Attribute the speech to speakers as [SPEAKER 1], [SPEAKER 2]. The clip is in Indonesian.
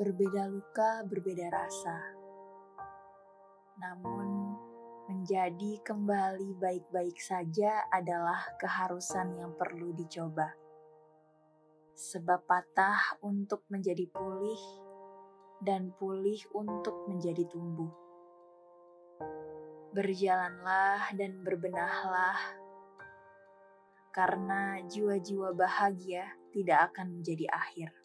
[SPEAKER 1] Berbeda luka, berbeda rasa. Namun, menjadi kembali baik-baik saja adalah keharusan yang perlu dicoba. Sebab patah untuk menjadi pulih, dan pulih untuk menjadi tumbuh. Berjalanlah dan berbenahlah, karena jiwa-jiwa bahagia tidak akan menjadi akhir.